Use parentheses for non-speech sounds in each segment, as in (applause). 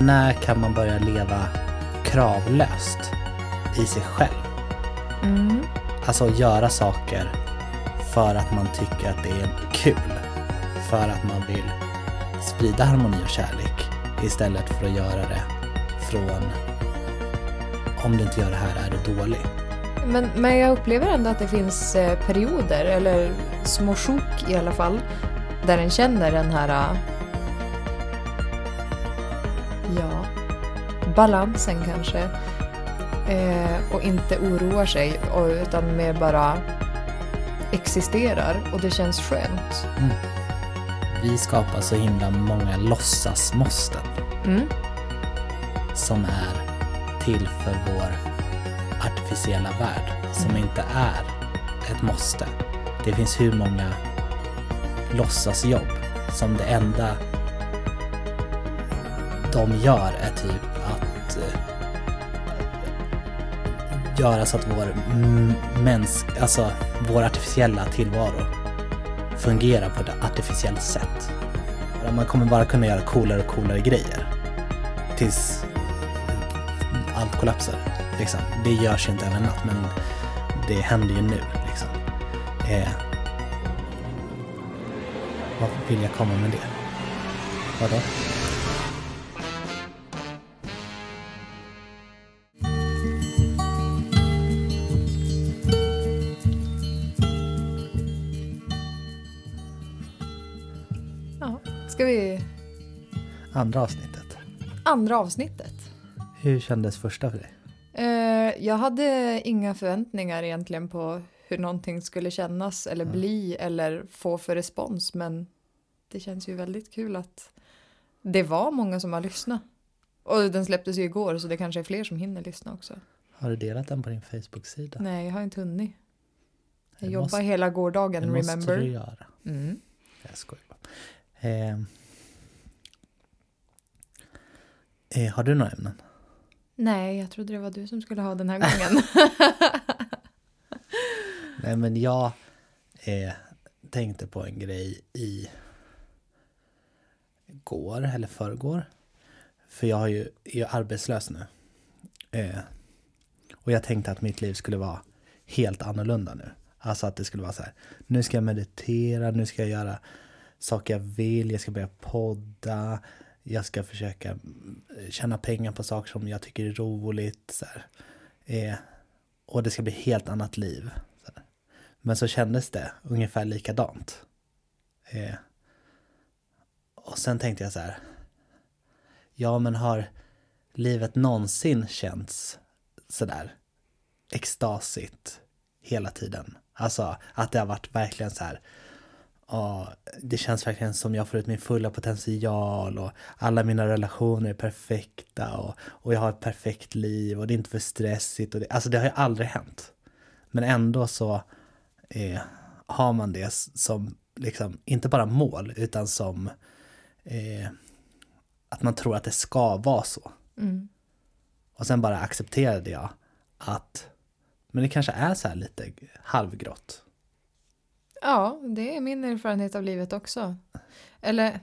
När kan man börja leva kravlöst i sig själv? Mm. Alltså göra saker för att man tycker att det är kul. För att man vill sprida harmoni och kärlek istället för att göra det från om du inte gör det här är du dålig. Men, men jag upplever ändå att det finns eh, perioder, eller små sjok i alla fall, där en känner den här... balansen kanske. Eh, och inte oroar sig, utan mer bara existerar och det känns skönt. Vi skapar så himla många låtsasmåsten Mm. som är till för vår artificiella värld som Mm. inte är ett måste. Det finns hur många låtsasjobb som det enda de gör är typ göra så att vår mänsk, alltså vår artificiella tillvaro fungerar på ett artificiellt sätt. Man kommer bara kunna göra coolare och coolare grejer tills allt kollapsar. Liksom. Det görs ju inte över en natt, men det händer ju nu. Liksom. Eh, vad vill jag komma med det? Vadå? Andra avsnittet. Andra avsnittet. Hur kändes första för dig? Eh, jag hade inga förväntningar egentligen på hur någonting skulle kännas eller bli eller få för respons men det känns ju väldigt kul att det var många som har lyssnat. Och den släpptes ju igår så det kanske är fler som hinner lyssna också. Har du delat den på din Facebook-sida? Nej, jag har inte hunnit. Jag Det jobbar måste- hela gårdagen, Det måste remember. du göra. Mm. Jag skojar bara. Eh, eh, har du några ämnen? Nej, jag trodde det var du som skulle ha den här (laughs) gången. Nej men jag eh, tänkte på en grej i går eller förrgår. För jag har ju, är ju arbetslös nu. Eh, och jag tänkte att mitt liv skulle vara helt annorlunda nu. Alltså att det skulle vara så här. Nu ska jag meditera, nu ska jag göra saker jag vill, jag ska börja podda. Jag ska försöka eh, tjäna pengar på saker som jag tycker är roligt. Så här. Eh, och det ska bli helt annat liv. Så här. Men så kändes det ungefär likadant. Eh, och sen tänkte jag så här. Ja, men har livet någonsin känts sådär extasigt hela tiden? Alltså att det har varit verkligen så här. Ja, det känns verkligen som jag får ut min fulla potential och alla mina relationer är perfekta och, och jag har ett perfekt liv och det är inte för stressigt. Och det, alltså det har ju aldrig hänt. Men ändå så eh, har man det som, liksom, inte bara mål, utan som eh, att man tror att det ska vara så. Mm. Och sen bara accepterade jag att men det kanske är så här lite halvgrått. Ja, det är min erfarenhet av livet också. Eller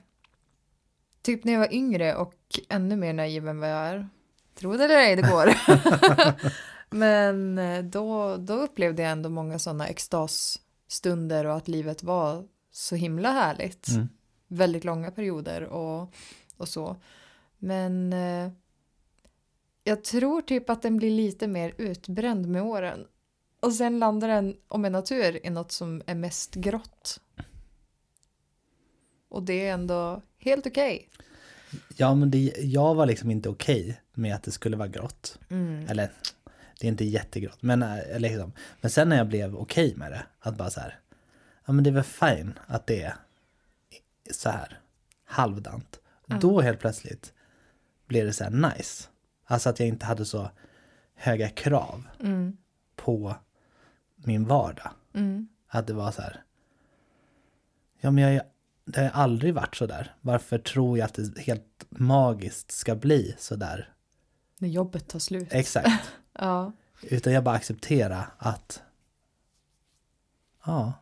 typ när jag var yngre och ännu mer naiv än vad jag är. Tro det eller ej, det går. (laughs) Men eh, då, då upplevde jag ändå många sådana extasstunder och att livet var så himla härligt. Mm. Väldigt långa perioder och, och så. Men eh, jag tror typ att den blir lite mer utbränd med åren. Och sen landar den, om en natur, i något som är mest grått. Och det är ändå helt okej. Ja, men det, jag var liksom inte okej med att det skulle vara grått. Mm. Eller, det är inte jättegrått. Men, eh, liksom. men sen när jag blev okej med det, att bara så här, ja men det är väl fine att det är så här halvdant. Då helt plötsligt blev det så här nice. Alltså att jag inte hade så höga krav Mm. på min vardag. Mm. Att det var så här. Ja men jag, det har aldrig varit så där. Varför tror jag att det helt magiskt ska bli så där? När jobbet tar slut. Exakt. (laughs) Ja. Utan jag bara acceptera att ja,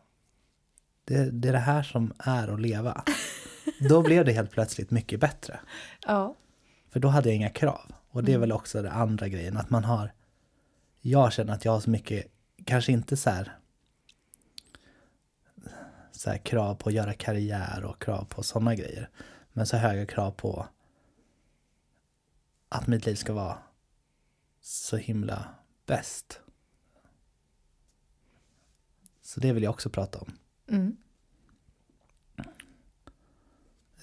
det, det är det här som är att leva. (laughs) Då blev det helt plötsligt mycket bättre. Ja. För då hade jag inga krav. Och det är Mm. väl också den andra grejen, att man har... Jag känner att jag har så mycket, kanske inte så här, så här krav på att göra karriär och krav på sådana grejer. Men så höga krav på att mitt liv ska vara så himla bäst. Så det vill jag också prata om. Mm.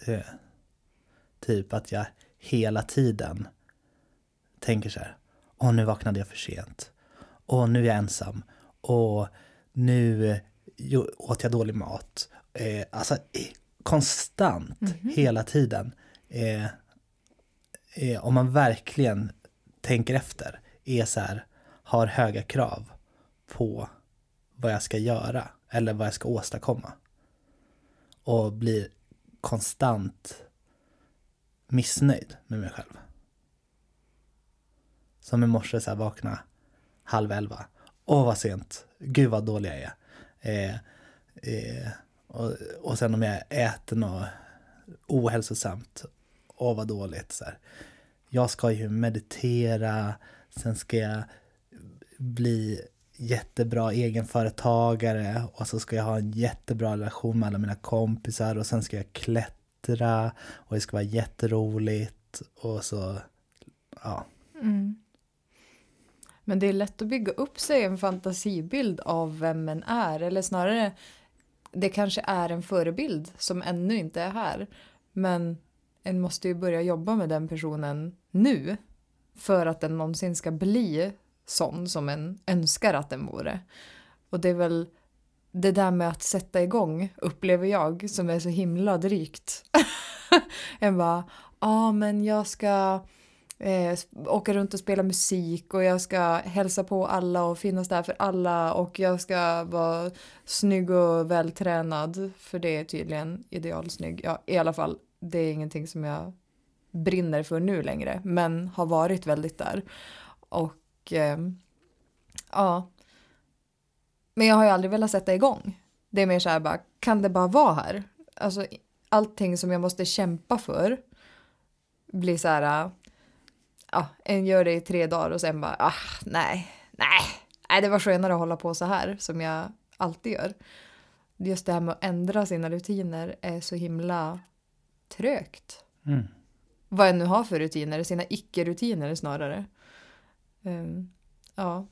Eh, typ att jag hela tiden tänker så här. Åh, nu vaknade jag för sent. Åh, nu är jag ensam. Och nu åt jag dålig mat. Eh, alltså konstant, Mhm. hela tiden. Eh, eh, om man verkligen tänker efter, är så här, har höga krav på vad jag ska göra eller vad jag ska åstadkomma. Och blir konstant missnöjd med mig själv. Som i morse så här vakna halv elva. Åh vad sent, gud vad dålig jag är. Eh, eh, och, och sen om jag äter något ohälsosamt, åh vad dåligt. Så här. Jag ska ju meditera, sen ska jag bli jättebra egenföretagare och så ska jag ha en jättebra relation med alla mina kompisar och sen ska jag klättra och det ska vara jätteroligt och så, ja. Mm. Men det är lätt att bygga upp sig en fantasibild av vem en är, eller snarare det kanske är en förebild som ännu inte är här. Men en måste ju börja jobba med den personen nu för att den någonsin ska bli sån som en önskar att den vore. Och det är väl det där med att sätta igång upplever jag som är så himla drygt. (laughs) en bara, ja ah, men jag ska eh, åka runt och spela musik och jag ska hälsa på alla och finnas där för alla och jag ska vara snygg och vältränad för det är tydligen idealsnygg. Ja, i alla fall, det är ingenting som jag brinner för nu längre, men har varit väldigt där. Och eh, ja, men jag har ju aldrig velat sätta igång. Det är mer så här bara, kan det bara vara här? Alltså allting som jag måste kämpa för blir så här, ja, en gör det i tre dagar och sen bara, ah, nej, nej, nej, det var skönare att hålla på så här som jag alltid gör. Just det här med att ändra sina rutiner är så himla trögt. Mm. Vad jag nu har för rutiner, sina icke-rutiner snarare. Ehm, ja.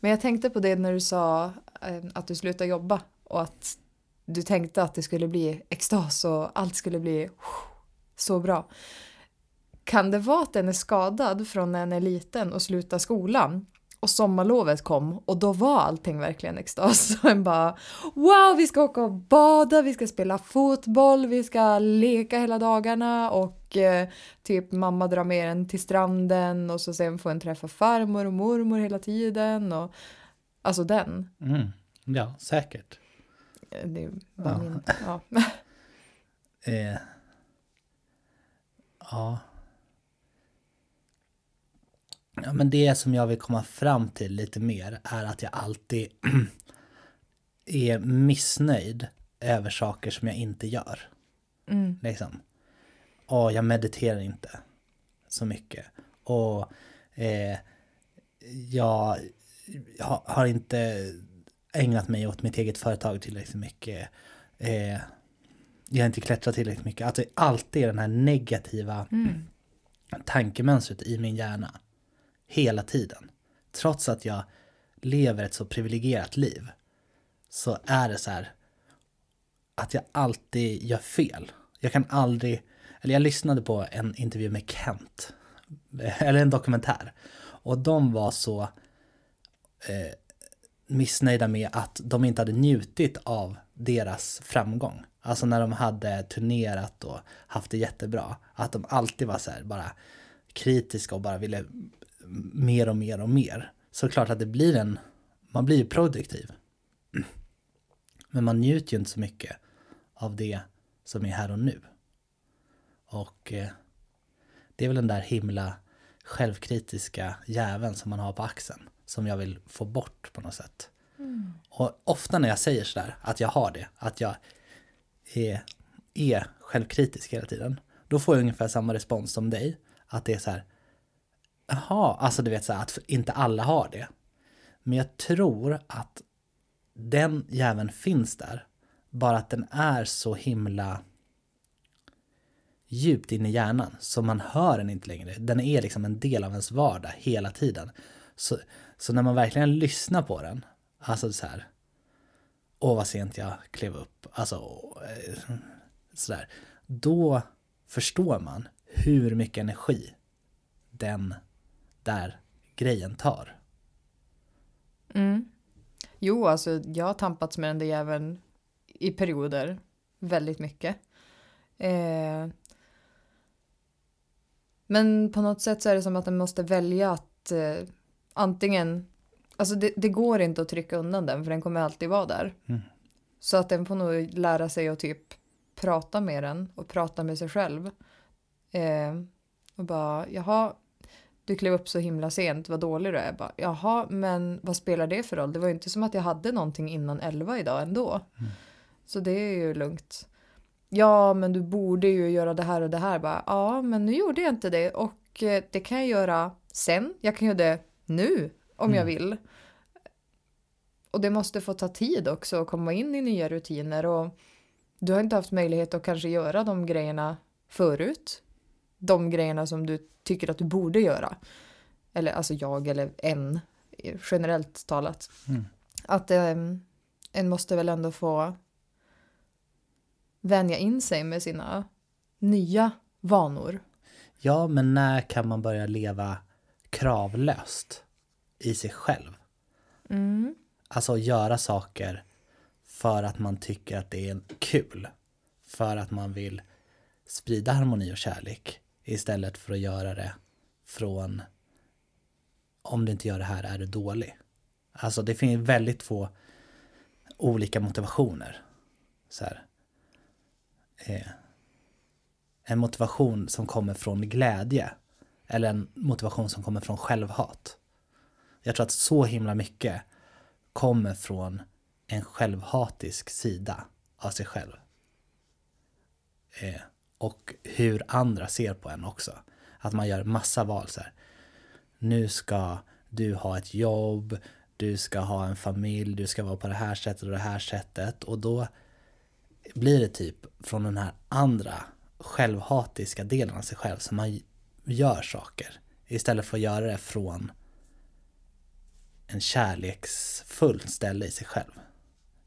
Men jag tänkte på det när du sa ehm, att du slutade jobba och att du tänkte att det skulle bli extas och allt skulle bli så bra. Kan det vara att den är skadad från när den är liten och slutar skolan och sommarlovet kom och då var allting verkligen extas. (laughs) Och en bara wow, vi ska åka och bada, vi ska spela fotboll, vi ska leka hela dagarna och eh, typ mamma drar med en till stranden och så sen får en träffa farmor och mormor hela tiden och alltså den. Mm. Ja, säkert. Eh, Det är bara Ja. min, ja. (laughs) Eh, ja. Ja, men det som jag vill komma fram till lite mer är att jag alltid (clears throat) är missnöjd över saker som jag inte gör. Mm. Liksom. Och jag mediterar inte så mycket. Och eh, jag har, inte ägnat mig åt mitt eget företag tillräckligt mycket. Eh, jag har inte klättrat tillräckligt mycket. Det alltid den här negativa Mm. tankemönstret i min hjärna. Hela tiden. Trots att jag lever ett så privilegierat liv. Så är det så här att jag alltid gör fel. Jag kan aldrig, eller jag lyssnade på en intervju med Kent. (laughs) Eller en dokumentär. Och de var så eh, missnöjda med att de inte hade njutit av deras framgång. Alltså när de hade turnerat och haft det jättebra. Att de alltid var så här bara kritiska och bara ville mer och mer och mer. Så klart att det blir en, man blir ju produktiv. Men man njuter ju inte så mycket av det som är här och nu. Och eh, det är väl den där himla självkritiska jäveln som man har på axeln. Som jag vill få bort på något sätt. Och ofta när jag säger sådär att jag har det, att jag är, är självkritisk hela tiden. Då får jag ungefär samma respons som dig. Att det är så här, jaha, alltså du vet så här, att inte alla har det. Men jag tror att den jäveln finns där. Bara att den är så himla djupt in i hjärnan så man hör den inte längre. Den är liksom en del av ens vardag hela tiden. Så, så när man verkligen lyssnar på den, alltså så här, åh vad sent jag klev upp, alltså eh, sådär, då förstår man hur mycket energi den där grejen tar. Mm. Jo, alltså jag har tampats med den där jäveln i perioder väldigt mycket. Eh, men på något sätt så är det som att den måste välja att eh, antingen, alltså det, det, går inte att trycka undan den för den kommer alltid vara där. Mm. Så att den får nog lära sig att typ prata med den och prata med sig själv. Eh, och bara, jaha, du klev upp så himla sent, vad dålig du är. Bara, jaha, men vad spelar det för roll? Det var ju inte som att jag hade någonting innan elva idag ändå. Mm. Så det är ju lugnt. Ja, men du borde ju göra det här och det här. Bara, ja, men nu gjorde jag inte det och eh, det kan jag göra sen. Jag kan göra det nu om mm. jag vill. Och det måste få ta tid också att komma in i nya rutiner och du har inte haft möjlighet att kanske göra de grejerna förut. De grejerna som du tycker att du borde göra. Eller alltså jag eller en, generellt talat. Mm. Att um, en måste väl ändå få vänja in sig med sina nya vanor. Ja, men när kan man börja leva kravlöst i sig själv? Mm. Alltså göra saker för att man tycker att det är kul. För att man vill sprida harmoni och kärlek istället för att göra det från om du inte gör det här är du dålig. Alltså det finns väldigt få olika motivationer. Så här. Eh, en motivation som kommer från glädje eller en motivation som kommer från självhat. Jag tror att så himla mycket kommer från en självhatisk sida av sig själv. Eh, och hur andra ser på en också. Att man gör massa val så här. Nu ska du ha ett jobb, du ska ha en familj, du ska vara på det här sättet och det här sättet. Och då blir det typ från den här andra självhatiska delen av sig själv som man gör saker. Istället för att göra det från en kärleksfull ställe i sig själv.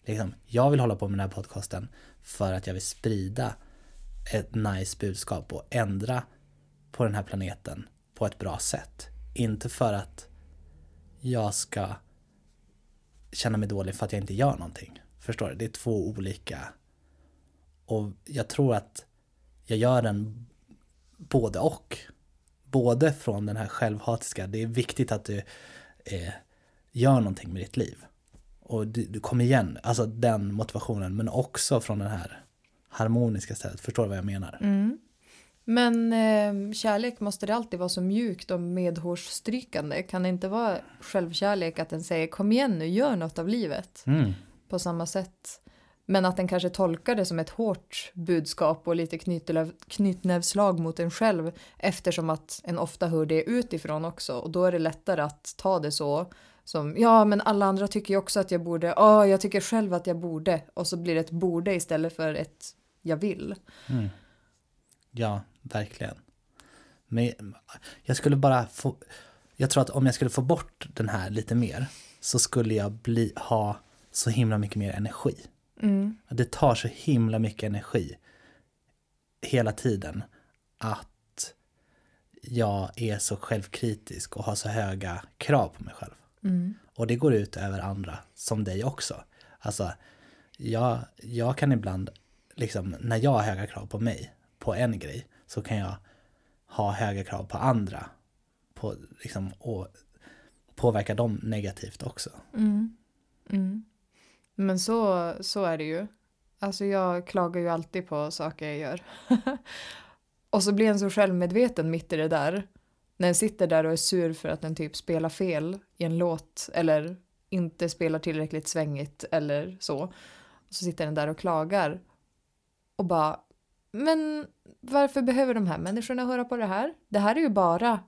Liksom, jag vill hålla på med den här podcasten för att jag vill sprida ett nice budskap och ändra på den här planeten på ett bra sätt. Inte för att jag ska känna mig dålig för att jag inte gör någonting. Förstår du? Det är två olika. Och jag tror att jag gör den både och. Både från den här självhatiska, det är viktigt att du eh, gör någonting med ditt liv. Och du, du kommer igen, alltså den motivationen, men också från den här harmoniska stället. Förstår du vad jag menar? Mm. Men eh, kärlek, måste det alltid vara så mjukt och medhårsstrykande? Kan det inte vara självkärlek att den säger kom igen nu, gör något av livet? Mm. På samma sätt. Men att den kanske tolkar det som ett hårt budskap och lite knytnävslag mot en själv eftersom att en ofta hör det utifrån också och då är det lättare att ta det så som ja men alla andra tycker ju också att jag borde, ja oh, jag tycker själv att jag borde och så blir det ett borde istället för ett jag vill. Mm. Ja, verkligen. Men jag skulle bara få, jag tror att om jag skulle få bort den här lite mer så skulle jag bli, ha så himla mycket mer energi. Mm. Det tar så himla mycket energi hela tiden att jag är så självkritisk och har så höga krav på mig själv. Mm. Och det går ut över andra, som dig också. Alltså, jag, jag kan ibland, liksom, när jag har höga krav på mig, på en grej, så kan jag ha höga krav på andra. På, liksom, och påverka dem negativt också. Mm. Mm. Men så, så är det ju. Alltså jag klagar ju alltid på saker jag gör. (laughs) och så blir en så självmedveten mitt i det där. När en sitter där och är sur för att den typ spelar fel i en låt eller inte spelar tillräckligt svängigt eller så. Och så sitter den där och klagar. Och bara, men varför behöver de här människorna höra på det här? Det här är ju bara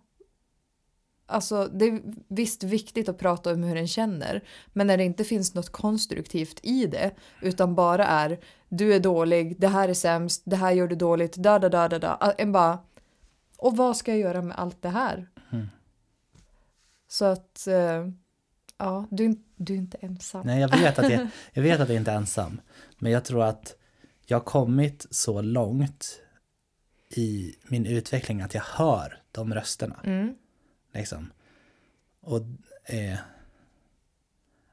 Alltså det är visst viktigt att prata om hur en känner men när det inte finns något konstruktivt i det utan bara är du är dålig, det här är sämst, det här gör du dåligt, da da da da da. En bara och vad ska jag göra med allt det här? Mm. Så att eh, ja, du, du är inte ensam. Nej, jag vet, att jag, jag vet att jag inte är ensam. Men jag tror att jag har kommit så långt i min utveckling att jag hör de rösterna. Mm. Liksom. Och eh,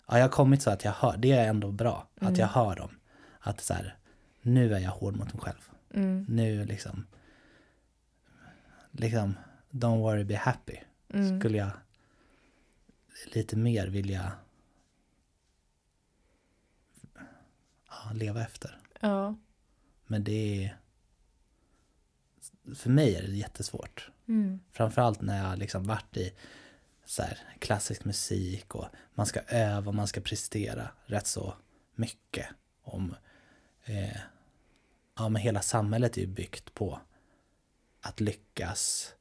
ja, jag har kommit så att jag hör, det är ändå bra att jag hör dem. Att så här, nu är jag hård mot mig själv. Mm. Nu liksom, liksom, don't worry, be happy. Mm. Skulle jag lite mer vilja ja, leva efter. Ja. Men det är, för mig är det jättesvårt. Mm. Framförallt när jag liksom varit i så här, klassisk musik och man ska öva och man ska prestera rätt så mycket. Om, eh, ja men hela samhället är ju byggt på att lyckas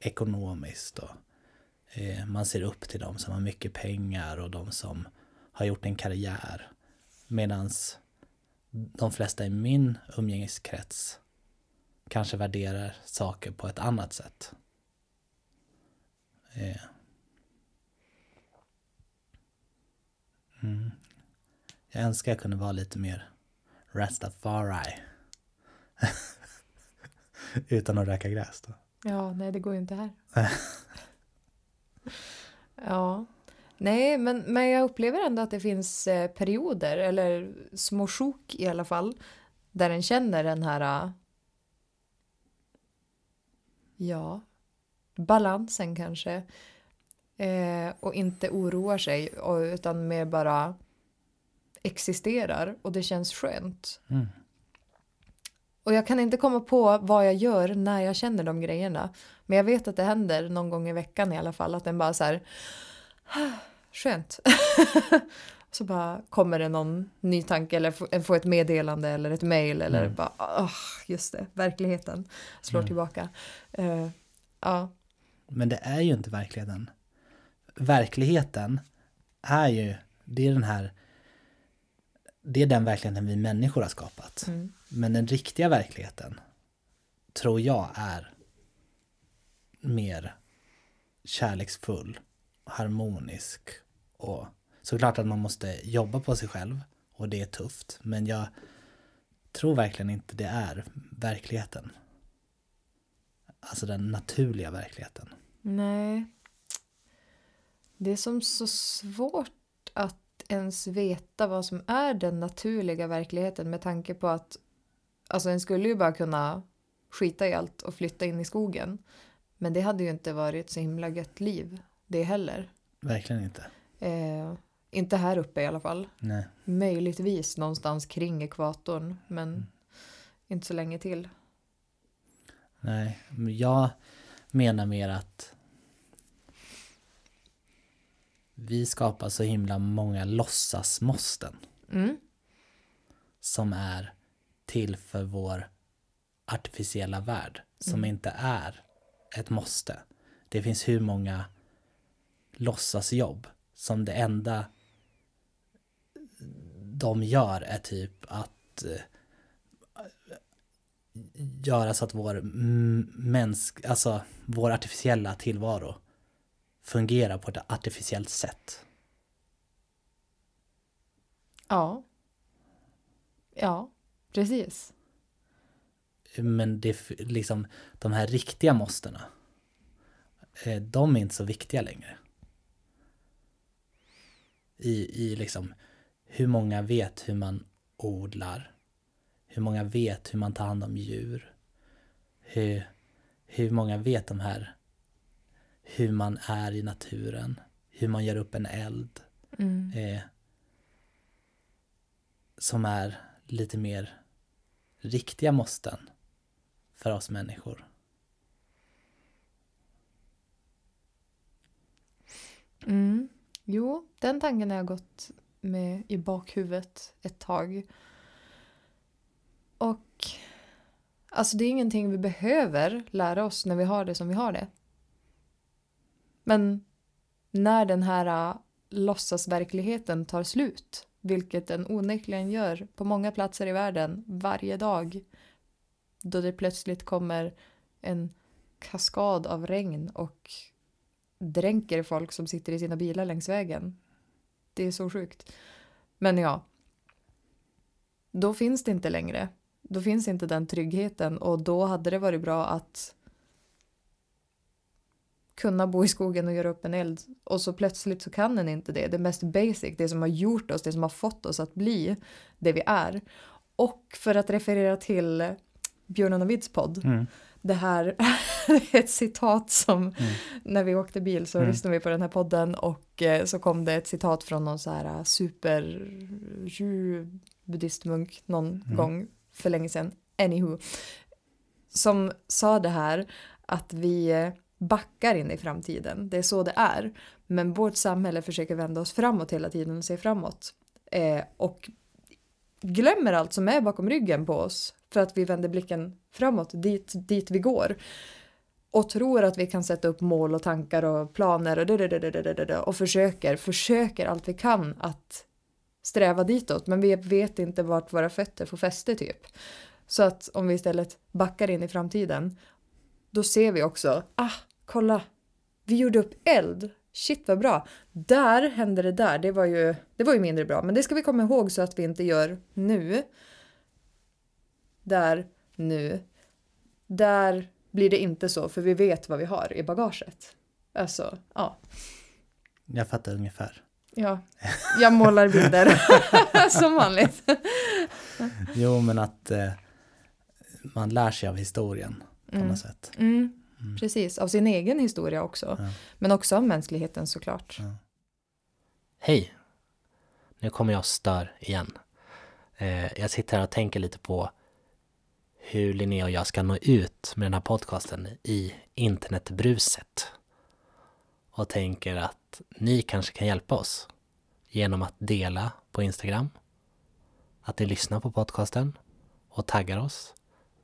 ekonomiskt och eh, man ser upp till de som har mycket pengar och de som har gjort en karriär. Medan de flesta i min umgängeskrets kanske värderar saker på ett annat sätt. Eh. Mm. Jag önskar jag kunde vara lite mer Rastafari. (laughs) Utan att röka gräs då. Ja, nej det går ju inte här. (laughs) ja. Nej, men, men jag upplever ändå att det finns eh, perioder, eller små sjok i alla fall, där en känner den här eh, ja, balansen kanske. Eh, och inte oroar sig, utan mer bara existerar och det känns skönt. Mm. Och jag kan inte komma på vad jag gör när jag känner de grejerna. Men jag vet att det händer någon gång i veckan i alla fall. Att den bara så här. Skönt. (laughs) så bara kommer det någon ny tanke eller får ett meddelande eller ett mail eller Mm. bara oh, just det, verkligheten slår Mm. tillbaka. Eh, ja, Men det är ju inte verkligheten. Verkligheten är ju, det är den här, det är den verkligheten vi människor har skapat. mm, Men den riktiga verkligheten tror jag är mer kärleksfull, harmonisk och såklart att man måste jobba på sig själv och det är tufft. Men jag tror verkligen inte det är verkligheten. Alltså den naturliga verkligheten. nej. Det är som så svårt att ens veta vad som är den naturliga verkligheten med tanke på att alltså en skulle ju bara kunna skita i allt och flytta in i skogen. Men det hade ju inte varit så himla gött liv det heller. Verkligen inte. Eh, inte här uppe i alla fall. Nej. Möjligtvis någonstans kring ekvatorn men inte så länge till. Nej, jag menar mer att vi skapar så himla många låtsasmåsten Mm. som är till för vår artificiella värld som Mm. inte är ett måste. Det finns hur många låtsasjobb som det enda de gör är typ att eh, göra så att vår mänsk, alltså vår artificiella tillvaro fungerar på ett artificiellt sätt. Ja. Ja, precis. Men det liksom de här riktiga måstena, eh, de är inte så viktiga längre. I, I liksom hur många vet hur man odlar, hur många vet hur man tar hand om djur, hur, hur många vet de här hur man är i naturen, hur man gör upp en eld, Mm. eh, som är lite mer riktiga måsten för oss människor. Mm. Jo, den tanken har jag gått med i bakhuvudet ett tag. Och Alltså det är ingenting vi behöver lära oss när vi har det som vi har det. Men när den här uh, låtsasverkligheten tar slut, vilket den onekligen gör på många platser i världen varje dag, då det plötsligt kommer en kaskad av regn och dränker folk som sitter i sina bilar längs vägen. Det är så sjukt. Men ja, då finns det inte längre. Då finns inte den tryggheten och då hade det varit bra att kunna bo i skogen och göra upp en eld och så plötsligt så kan den inte det. Det mest basic, det som har gjort oss, det som har fått oss att bli det vi är. Och för att referera till Björn och Navids podd, Mm det här är (laughs) ett citat som Mm. när vi åkte bil så Mm. lyssnade vi på den här podden och eh, så kom det ett citat från någon så här eh, super buddhistmunk någon Mm. gång för länge sedan, anywho, som sa det här att vi eh, backar in i framtiden, det är så det är, men vårt samhälle försöker vända oss framåt hela tiden och se framåt eh, och glömmer allt som är bakom ryggen på oss för att vi vänder blicken framåt, dit, dit vi går och tror att vi kan sätta upp mål och tankar och planer och, dadadadadadada och försöker, försöker allt vi kan att sträva ditåt men vi vet inte vart våra fötter får fäste typ. Så att om vi istället backar in i framtiden då ser vi också, ah, kolla, vi gjorde upp eld, shit vad bra. Där hände det där, det var ju, det var ju mindre bra men det ska vi komma ihåg så att vi inte gör nu. Där, nu. Där blir det inte så för vi vet vad vi har i bagaget. Alltså, ja. Jag fattar ungefär. Ja, jag målar bilder (laughs) som vanligt. (laughs) Jo, men att eh, man lär sig av historien på Mm. något sätt. Mm, Mm. precis, av sin egen historia också. Ja. Men också av mänskligheten såklart. Hej! Nu kommer jag stör igen. Eh, jag sitter här och tänker lite på hur Linnea och jag ska nå ut med den här podcasten i internetbruset. Och tänker att ni kanske kan hjälpa oss genom att dela på Instagram, att ni lyssnar på podcasten och taggar oss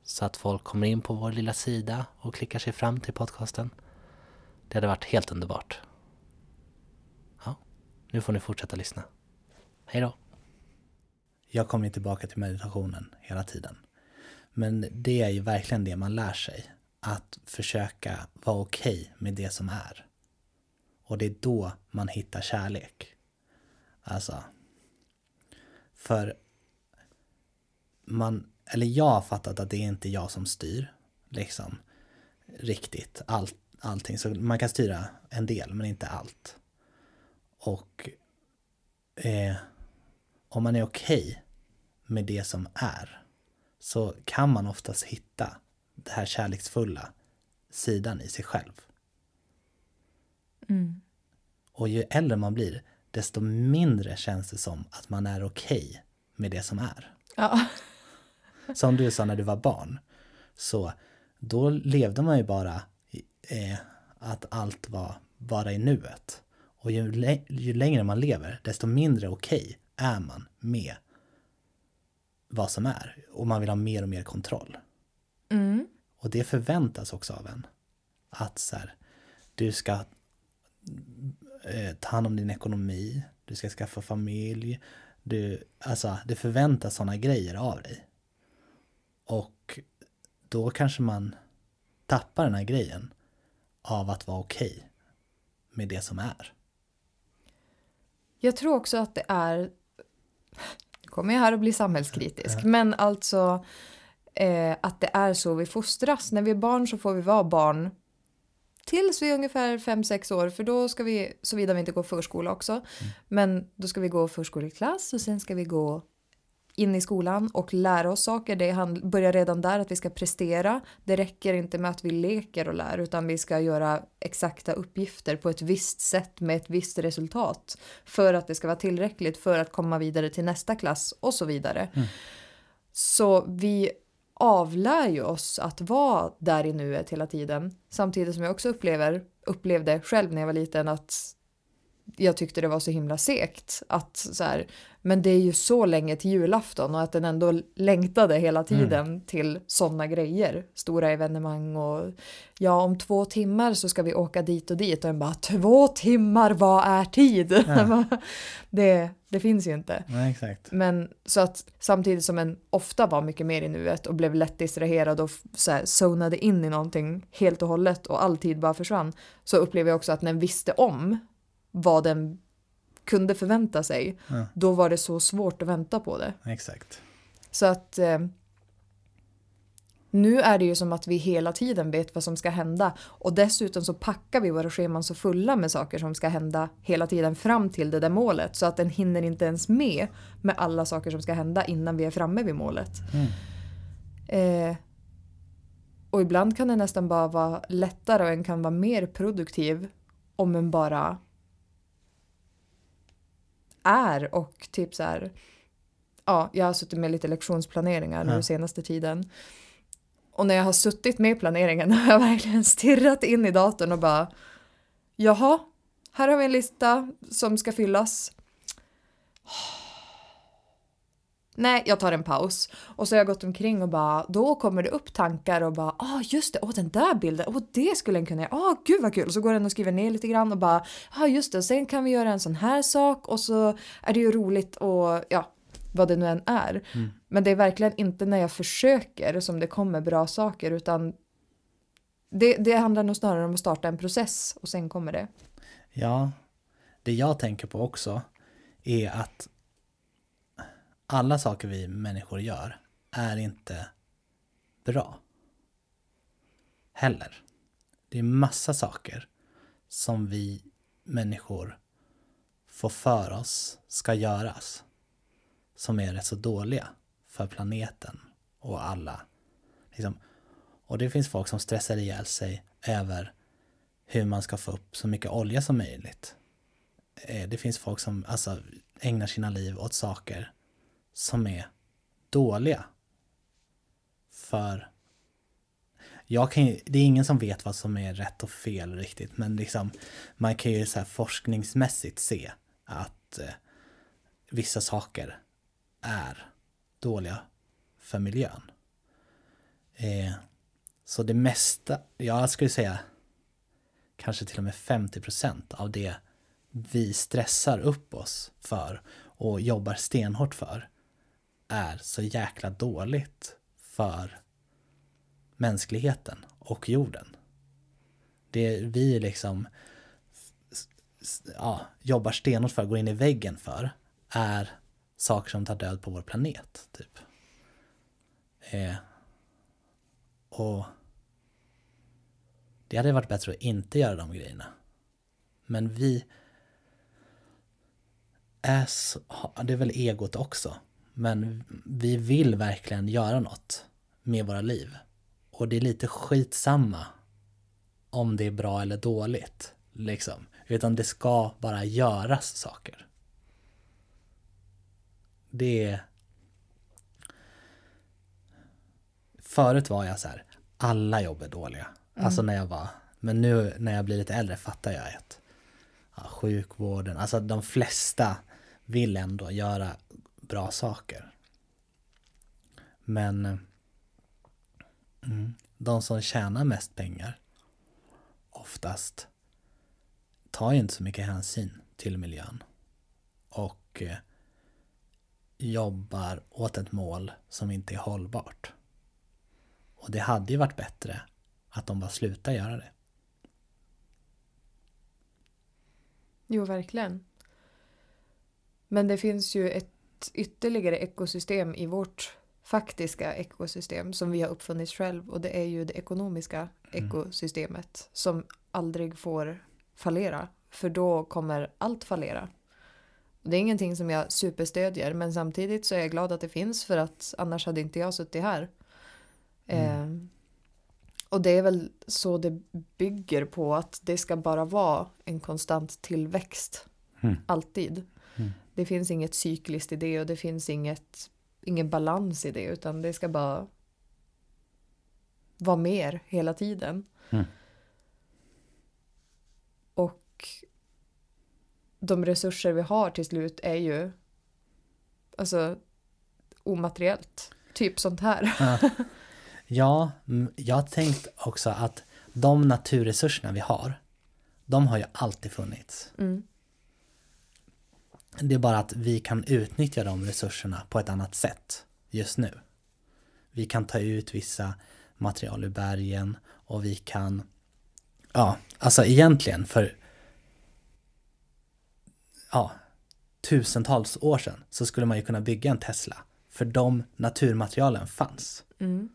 så att folk kommer in på vår lilla sida och klickar sig fram till podcasten. Det hade varit helt underbart. Nu får ni fortsätta lyssna. Hej då! Jag kommer tillbaka till meditationen hela tiden. Men det är ju verkligen det man lär sig. Att försöka vara okej med det som är. Och det är då man hittar kärlek. Alltså. För man, eller jag har fattat att det är inte jag som styr. Liksom. Riktigt. All, allting. Så man kan styra en del men inte allt. Och eh, om man är okej med det som är så kan man oftast hitta det här kärleksfulla sidan i sig själv. Mm. Och ju äldre man blir, desto mindre känns det som att man är okej med det som är. Ja. (laughs) Som du sa när du var barn, så då levde man ju bara eh, att allt var bara i nuet. Och ju, ju längre man lever, desto mindre okej är man med vad som är. Och man vill ha mer och mer kontroll. Mm. Och det förväntas också av en. Att så här, du ska eh, ta hand om din ekonomi, du ska skaffa familj. Du, alltså, det förväntas sådana grejer av dig. Och då kanske man tappar den här grejen av att vara okej med det som är. Jag tror också att det är, kommer jag här och bli samhällskritisk, men alltså eh, att det är så vi fostras. När vi är barn så får vi vara barn tills vi är ungefär 5-6 år, för då ska vi, såvida vi inte går förskola också, men då ska vi gå förskoleklass och sen ska vi gå in i skolan och lära oss saker. Det börjar redan där att vi ska prestera. Det räcker inte med att vi leker och lär utan vi ska göra exakta uppgifter på ett visst sätt med ett visst resultat för att det ska vara tillräckligt för att komma vidare till nästa klass och så vidare. Så vi avlär ju oss att vara där i nuet hela tiden samtidigt som jag också upplever, upplevde själv när jag var liten att jag tyckte det var så himla segt att så här, men det är ju så länge till julafton och att den ändå längtade hela tiden mm. till sådana grejer, stora evenemang och ja, om två timmar så ska vi åka dit och dit och en bara två timmar, vad är tid? Ja. (laughs) det, det finns ju inte. Nej. Men så att samtidigt som en ofta var mycket mer i nuet och blev lätt distraherad och så här, zonade in i någonting helt och hållet och all tid bara försvann så upplever jag också att den visste om vad den kunde förvänta sig, ja. då var det så svårt att vänta på det. Exakt. Så att eh, nu är det ju som att vi hela tiden vet vad som ska hända och dessutom så packar vi våra scheman så fulla med saker som ska hända hela tiden fram till det där målet så att den hinner inte ens med med alla saker som ska hända innan vi är framme vid målet. Mm. Eh, och ibland kan det nästan bara vara lättare och en kan vara mer produktiv om en bara är och typ så här. Ja, jag har suttit med lite lektionsplaneringar ja. den senaste tiden. Och när jag har suttit med planeringen (laughs) har jag verkligen stirrat in i datorn och bara Jaha, här har vi en lista som ska fyllas. Nej, jag tar en paus. Och så har jag gått omkring och bara, då kommer det upp tankar och bara, ah just det, åh den där bilden, åh det skulle en kunna göra, ah gud vad kul. Och så går den och skriver ner lite grann och bara, ah just det, sen kan vi göra en sån här sak och så är det ju roligt och ja, vad det nu än är. Mm. Men det är verkligen inte när jag försöker som det kommer bra saker utan det, det handlar nog snarare om att starta en process och sen kommer det. Ja, det jag tänker på också är att alla saker vi människor gör är inte bra. Heller. Det är massa saker som vi människor får för oss ska göras som är rätt så dåliga för planeten och alla. Liksom. Och det finns folk som stressar ihjäl sig över hur man ska få upp så mycket olja som möjligt. Eh, det finns folk som alltså, ägnar sina liv åt saker som är dåliga. För jag kan ju, det är ingen som vet vad som är rätt och fel riktigt, men liksom man kan ju så här forskningsmässigt se att eh, vissa saker är dåliga för miljön. Eh, så det mesta, jag skulle säga kanske till och med 50% av det vi stressar upp oss för och jobbar stenhårt för är så jäkla dåligt för mänskligheten och jorden. Det vi liksom ja, jobbar stenhårt för, går in i väggen för, är saker som tar död på vår planet. typ. Eh, och det hade varit bättre att inte göra de grejerna. Men vi är så, det är väl egot också. Men vi vill verkligen göra något med våra liv. Och det är lite skitsamma om det är bra eller dåligt. Liksom. Utan det ska bara göras saker. Det är... Förut var jag så här, alla jobb är dåliga. Mm. Alltså när jag var, men nu när jag blir lite äldre fattar jag att ja, sjukvården, alltså de flesta vill ändå göra bra saker. Men mm, de som tjänar mest pengar oftast tar ju inte så mycket hänsyn till miljön. Och eh, jobbar åt ett mål som inte är hållbart. Och det hade ju varit bättre att de bara slutar göra det. Jo, verkligen. Men det finns ju ett ytterligare ekosystem i vårt faktiska ekosystem som vi har uppfunnit själv och det är ju det ekonomiska mm. ekosystemet mm. som aldrig får fallera för då kommer allt fallera. Det är ingenting som jag superstödjer men samtidigt så är jag glad att det finns för att annars hade inte jag suttit här. Mm. Eh, och det är väl så det bygger på att det ska bara vara en konstant tillväxt. Mm. Alltid. Mm. Det finns inget cykliskt i det och det finns inget, ingen balans i det utan det ska bara vara mer hela tiden. Mm. Och de resurser vi har till slut är ju alltså omateriellt. Typ sånt här. Ja. (laughs) Ja, jag har tänkt också att de naturresurserna vi har, de har ju alltid funnits. Mm. Det är bara att vi kan utnyttja de resurserna på ett annat sätt just nu. Vi kan ta ut vissa material ur bergen och vi kan, ja, alltså egentligen för ja, tusentals år sedan så skulle man ju kunna bygga en Tesla. För de naturmaterialen fanns. Mm.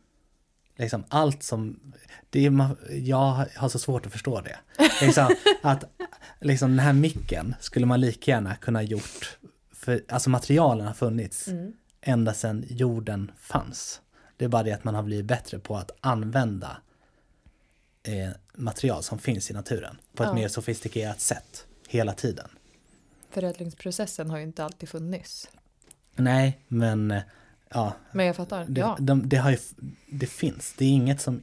Liksom allt som, det är, jag har så svårt att förstå det. (laughs) Liksom, att liksom den här micken skulle man lika gärna kunna gjort, för alltså materialen har funnits Mm. ända sedan jorden fanns. Det är bara det att man har blivit bättre på att använda eh, material som finns i naturen på ett Ja. mer sofistikerat sätt hela tiden. Förädlingsprocessen har ju inte alltid funnits. Nej, men eh, ja, Men jag fattar. det, ja. de, det, har ju, det finns. Det är inget som,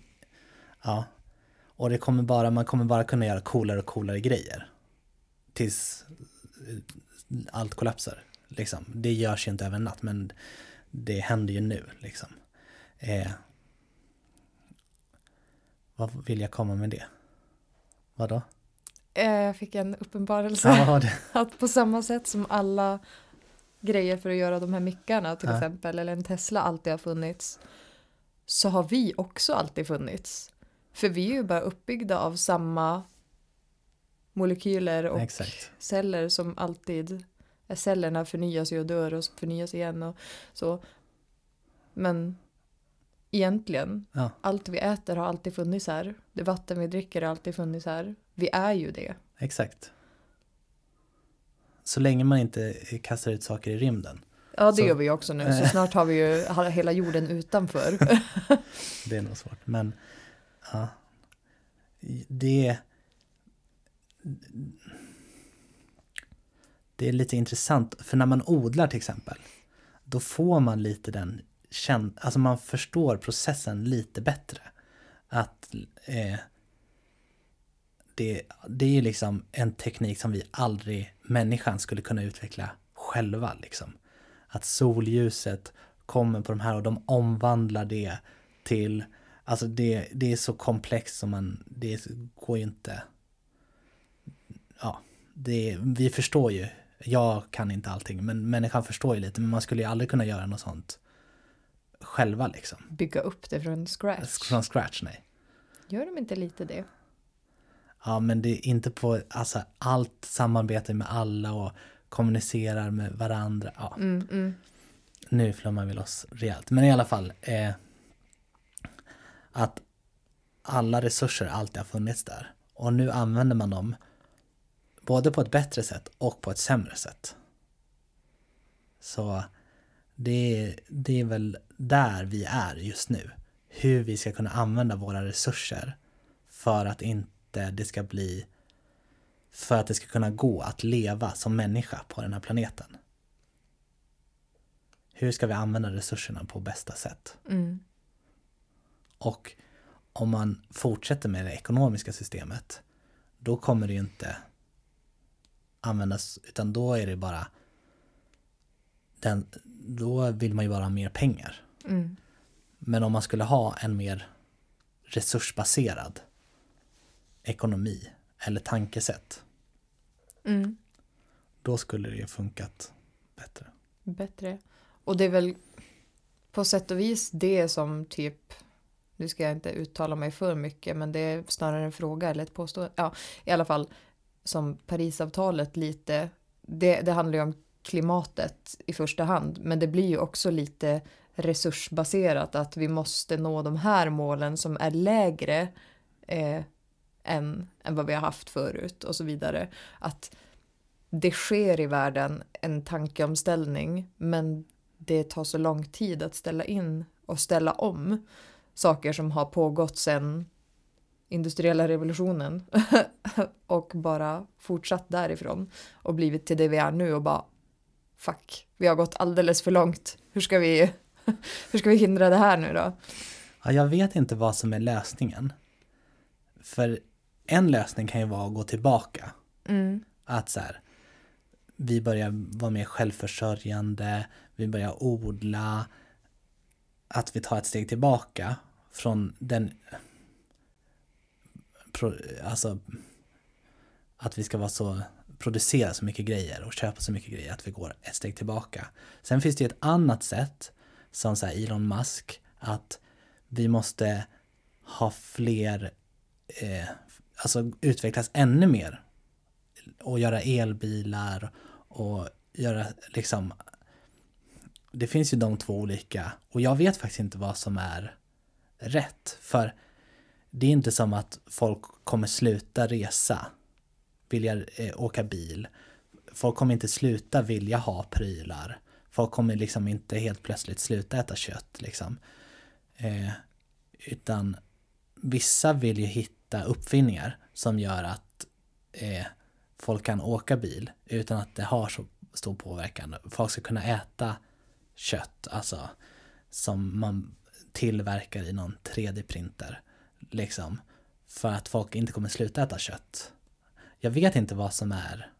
ja, och det kommer bara, man kommer bara kunna göra coolare och coolare grejer. Tills eh, allt kollapsar. Liksom. Det görs ju inte över en natt, men det händer ju nu. Liksom. Eh, vad vill jag komma med det? Vadå? Eh, Jag fick en uppenbarelse. Ja? (laughs) Att på samma sätt som alla grejer för att göra de här mickarna till Ja. exempel, eller en Tesla alltid har funnits, så har vi också alltid funnits. För vi är ju bara uppbyggda av samma molekyler och Exakt. celler som alltid, är cellerna förnyas ju och dör och förnyas igen och så. Men egentligen, Ja. allt vi äter har alltid funnits här. Det vatten vi dricker har alltid funnits här. Vi är ju det. Exakt. Så länge man inte kastar ut saker i rymden. Ja, det Så- gör vi också nu. Så (laughs) snart har vi ju hela jorden utanför. (laughs) Det är nog svårt. Men ja, det, det är lite intressant. För när man odlar till exempel, då får man lite den känd, alltså man förstår processen lite bättre. Att eh, det, det är ju liksom en teknik som vi aldrig, människan, skulle kunna utveckla själva. Liksom. Att solljuset kommer på de här och de omvandlar det till, alltså det, det är så komplext som man, det går ju inte, ja, det, vi förstår ju, jag kan inte allting, men människan förstår ju lite, men man skulle ju aldrig kunna göra något sånt själva liksom. Bygga upp det från scratch. Från scratch, nej. Gör de inte lite det? Ja, men det är inte på, alltså allt samarbete med alla och kommunicerar med varandra. Ja, Mm, mm. nu flummar vi loss rejält. Men i alla fall, eh, att alla resurser alltid har funnits där. Och nu använder man dem både på ett bättre sätt och på ett sämre sätt. Så det, är- det är väl där vi är just nu. Hur vi ska kunna använda våra resurser för att inte det ska bli för att det ska kunna gå att leva som människa på den här planeten. Hur ska vi använda resurserna på bästa sätt? Mm. Och om man fortsätter med det ekonomiska systemet, då kommer det ju inte användas, utan då är det bara den, då vill man ju bara ha mer pengar. Mm. Men om man skulle ha en mer resursbaserad ekonomi eller tankesätt, Mm. då skulle det ju funkat bättre. Bättre. Och det är väl på sätt och vis det som typ, nu ska jag inte uttala mig för mycket, men det är snarare en fråga eller ett påstående. Ja, i alla fall som Parisavtalet lite, det, det handlar ju om klimatet i första hand, men det blir ju också lite resursbaserat att vi måste nå de här målen som är lägre eh, än, än vad vi har haft förut och så vidare. Att det sker i världen en tankeomställning men det tar så lång tid att ställa in och ställa om saker som har pågått sedan industriella revolutionen (laughs) och bara fortsatt därifrån och blivit till det vi är nu och bara fuck, vi har gått alldeles för långt. Hur ska vi, (laughs) hur ska vi hindra det här nu då? Ja, jag vet inte vad som är lösningen. För en lösning kan ju vara att gå tillbaka. Mm, Att så här, vi börjar vara mer självförsörjande, vi börjar odla, att vi tar ett steg tillbaka från den, alltså att vi ska vara så, producera så mycket grejer och köpa så mycket grejer att vi går ett steg tillbaka. Sen finns det ju ett annat sätt, som så Elon Musk, att vi måste ha fler, eh, alltså utvecklas ännu mer och göra elbilar och göra liksom det finns ju de två olika och jag vet faktiskt inte vad som är rätt för det är inte som att folk kommer sluta resa, vilja eh, åka bil. Folk kommer inte sluta vilja ha prylar. Folk kommer liksom inte helt plötsligt sluta äta kött liksom. Eh, utan vissa vill ju hitta uppfinningar som gör att eh, folk kan åka bil utan att det har så stor påverkan. Folk ska kunna äta kött, alltså som man tillverkar i någon 3D-printer. Liksom. För att folk inte kommer sluta äta kött. Jag vet inte vad som är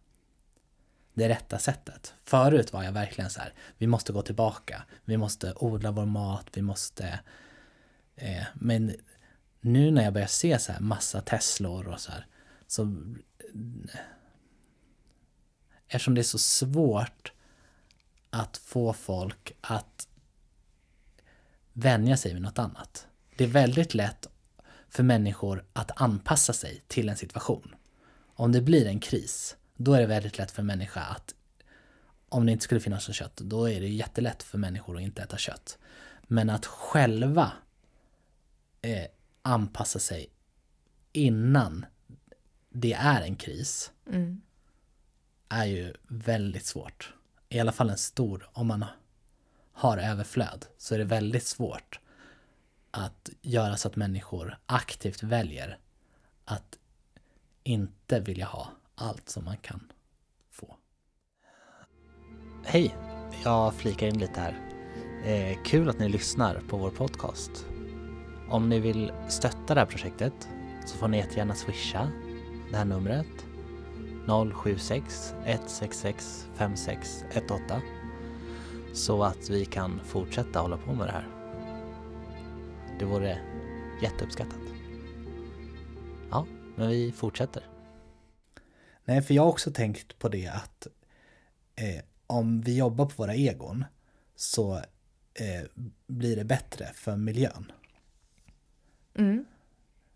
det rätta sättet. Förut var jag verkligen så här, vi måste gå tillbaka. Vi måste odla vår mat, vi måste... Eh, men nu när jag börjar se så här massa Teslor och så här, så eh, eftersom det är så svårt att få folk att vänja sig vid något annat. Det är väldigt lätt för människor att anpassa sig till en situation. Om det blir en kris, då är det väldigt lätt för en människa att om det inte skulle finnas något kött, då är det jättelätt för människor att inte äta kött. Men att själva eh, anpassa sig innan det är en kris, Mm. är ju väldigt svårt. I alla fall en stor, om man har överflöd, så är det väldigt svårt att göra så att människor aktivt väljer att inte vilja ha allt som man kan få. Hej! Jag flikar in lite här. Eh, kul att ni lyssnar på vår podcast. Om ni vill stötta det här projektet så får ni jättegärna swisha det här numret 076 166 5618 så att vi kan fortsätta hålla på med det här. Det vore jätteuppskattat. Ja, men vi fortsätter. Nej, för jag har också tänkt på det att eh, om vi jobbar på våra egon så eh, blir det bättre för miljön. Mm.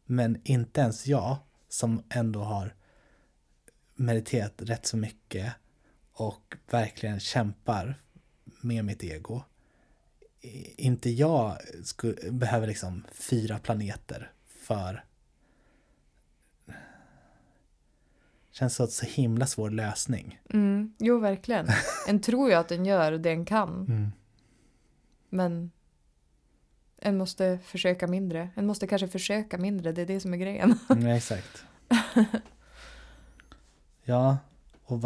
Men inte ens jag som ändå har mediterat rätt så mycket och verkligen kämpar med mitt ego. Inte jag skulle, behöver liksom fyra planeter för Känns som en så himla svår lösning. Mm. Jo, verkligen. (laughs) En tror ju att den gör det en kan, Mm. men en måste försöka mindre. En måste kanske försöka mindre, det är det som är grejen. Mm, exakt. (laughs) Ja, och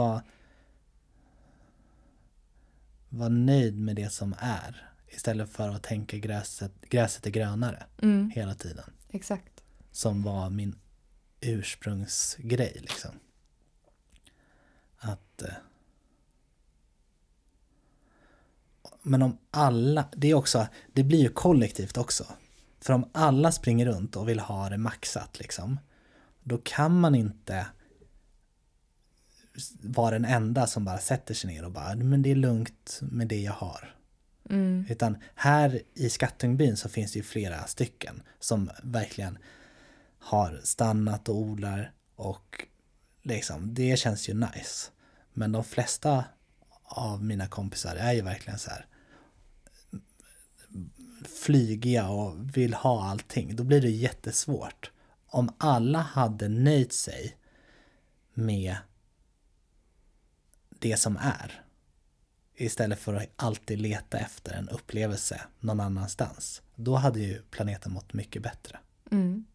vara var nöjd med det som är. Istället för att tänka gräset, gräset är grönare Mm. hela tiden. Exakt. Som var min ursprungsgrej liksom. Att... Eh, men om alla, det är också, det blir ju kollektivt också. För om alla springer runt och vill ha det maxat liksom. Då kan man inte vara den enda som bara sätter sig ner och bara, men det är lugnt med det jag har. Mm. Utan här i Skattungbyn så finns det ju flera stycken som verkligen har stannat och odlar och liksom, det känns ju nice. Men de flesta av mina kompisar är ju verkligen så här flygiga och vill ha allting. Då blir det jättesvårt. Om alla hade nöjt sig med det som är istället för att alltid leta efter en upplevelse någon annanstans. Då hade ju planeten mått mycket bättre. Mm.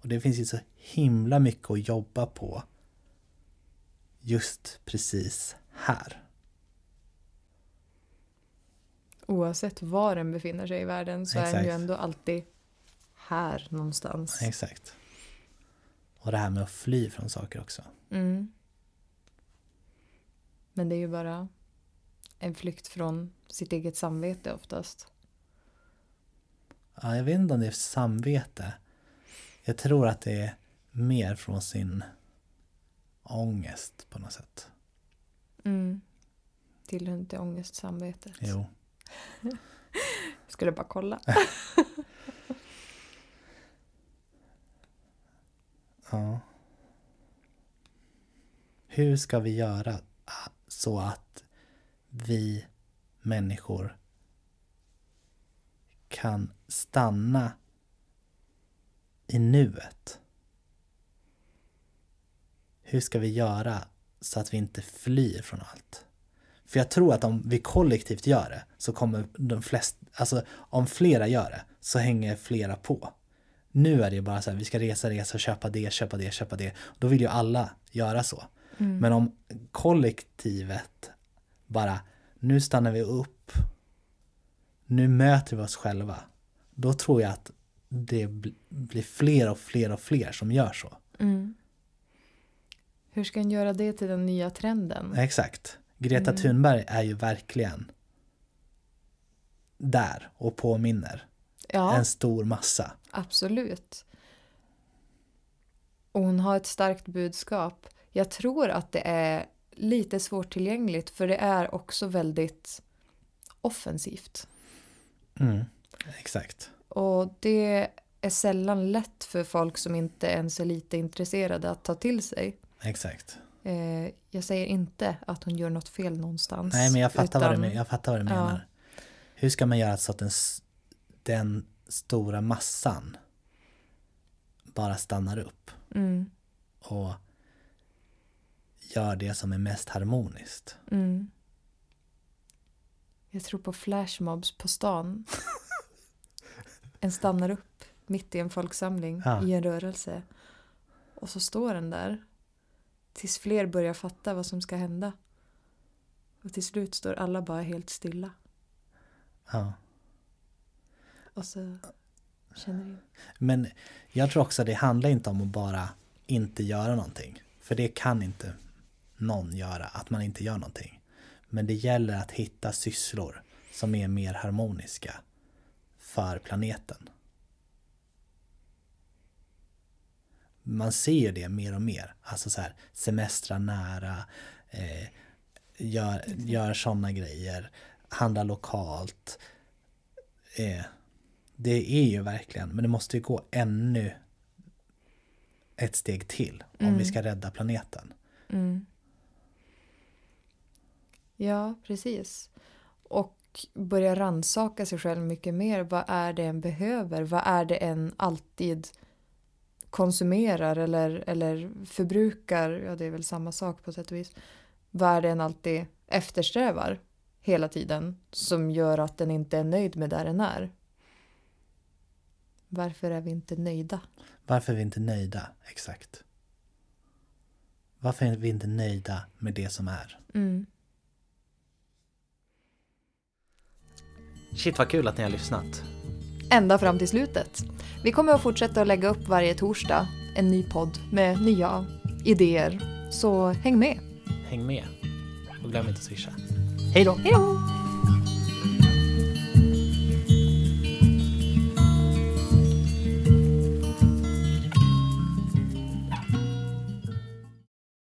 Och det finns ju så himla mycket att jobba på just precis här. Oavsett var den befinner sig i världen så är den ju Exakt. ändå alltid här någonstans. Exakt. Och det här med att fly från saker också. Mm. Men det är ju bara en flykt från sitt eget samvete oftast. Ja, jag vet inte om det är samvete. Jag tror att det är mer från sin ångest på något sätt. Mm. Tillhör inte ångestsamvetet. Jo. (laughs) Skulle bara kolla. (laughs) Ja. Hur ska vi göra så att vi människor kan stanna i nuet? Hur ska vi göra så att vi inte flyr från allt? För jag tror att om vi kollektivt gör det så kommer de flesta, alltså om flera gör det så hänger flera på. Nu är det ju bara så här, vi ska resa, resa, köpa det, köpa det, köpa det. Då vill ju alla göra så. Mm. Men om kollektivet bara, nu stannar vi upp, nu möter vi oss själva. Då tror jag att det bl- blir fler och fler och fler som gör så. Mm. Hur ska en göra det till den nya trenden? Exakt. Greta Mm. Thunberg är ju verkligen där och påminner Ja, en stor massa. absolut. Och hon har ett starkt budskap. Jag tror att det är lite svårtillgängligt för det är också väldigt offensivt. Mm. Exakt. Och det är sällan lätt för folk som inte ens är lite intresserade att ta till sig. Exakt. Eh, jag säger inte att hon gör något fel någonstans. Nej men jag fattar, vad, du, utan- jag fattar vad du Ja. menar. Hur ska man göra så att den, s- den stora massan bara stannar upp Mm, och gör det som är mest harmoniskt? mm. Jag tror på flashmobs på stan. (laughs) En stannar upp mitt i en folksamling Ja. i en rörelse. Och så står den där. Tills fler börjar fatta vad som ska hända. Och till slut står alla bara helt stilla. Ja. Och så känner du. Men jag tror också det handlar inte om att bara inte göra någonting. För det kan inte någon göra, att man inte gör någonting. Men det gäller att hitta sysslor som är mer harmoniska för planeten. Man ser ju det mer och mer. Alltså så här, semestra nära, eh, gör, gör sådana grejer, handla lokalt. Eh, det är ju verkligen, men det måste ju gå ännu ett steg till om Mm. vi ska rädda planeten. Mm. Ja, precis. Och börja ransaka sig själv mycket mer. Vad är det en behöver? Vad är det en alltid konsumerar eller, eller förbrukar? Ja, det är väl samma sak på sätt och vis. Vad är det en alltid eftersträvar hela tiden som gör att den inte är nöjd med där den är? Varför är vi inte nöjda? Varför är vi inte nöjda? Exakt. Varför är vi inte nöjda med det som är? Mm. Shit vad kul att ni har lyssnat. ända fram till slutet. Vi kommer att fortsätta att lägga upp varje torsdag en ny podd med nya idéer. Så häng med. Häng med och glöm inte att swisha. Hej då! Hej då!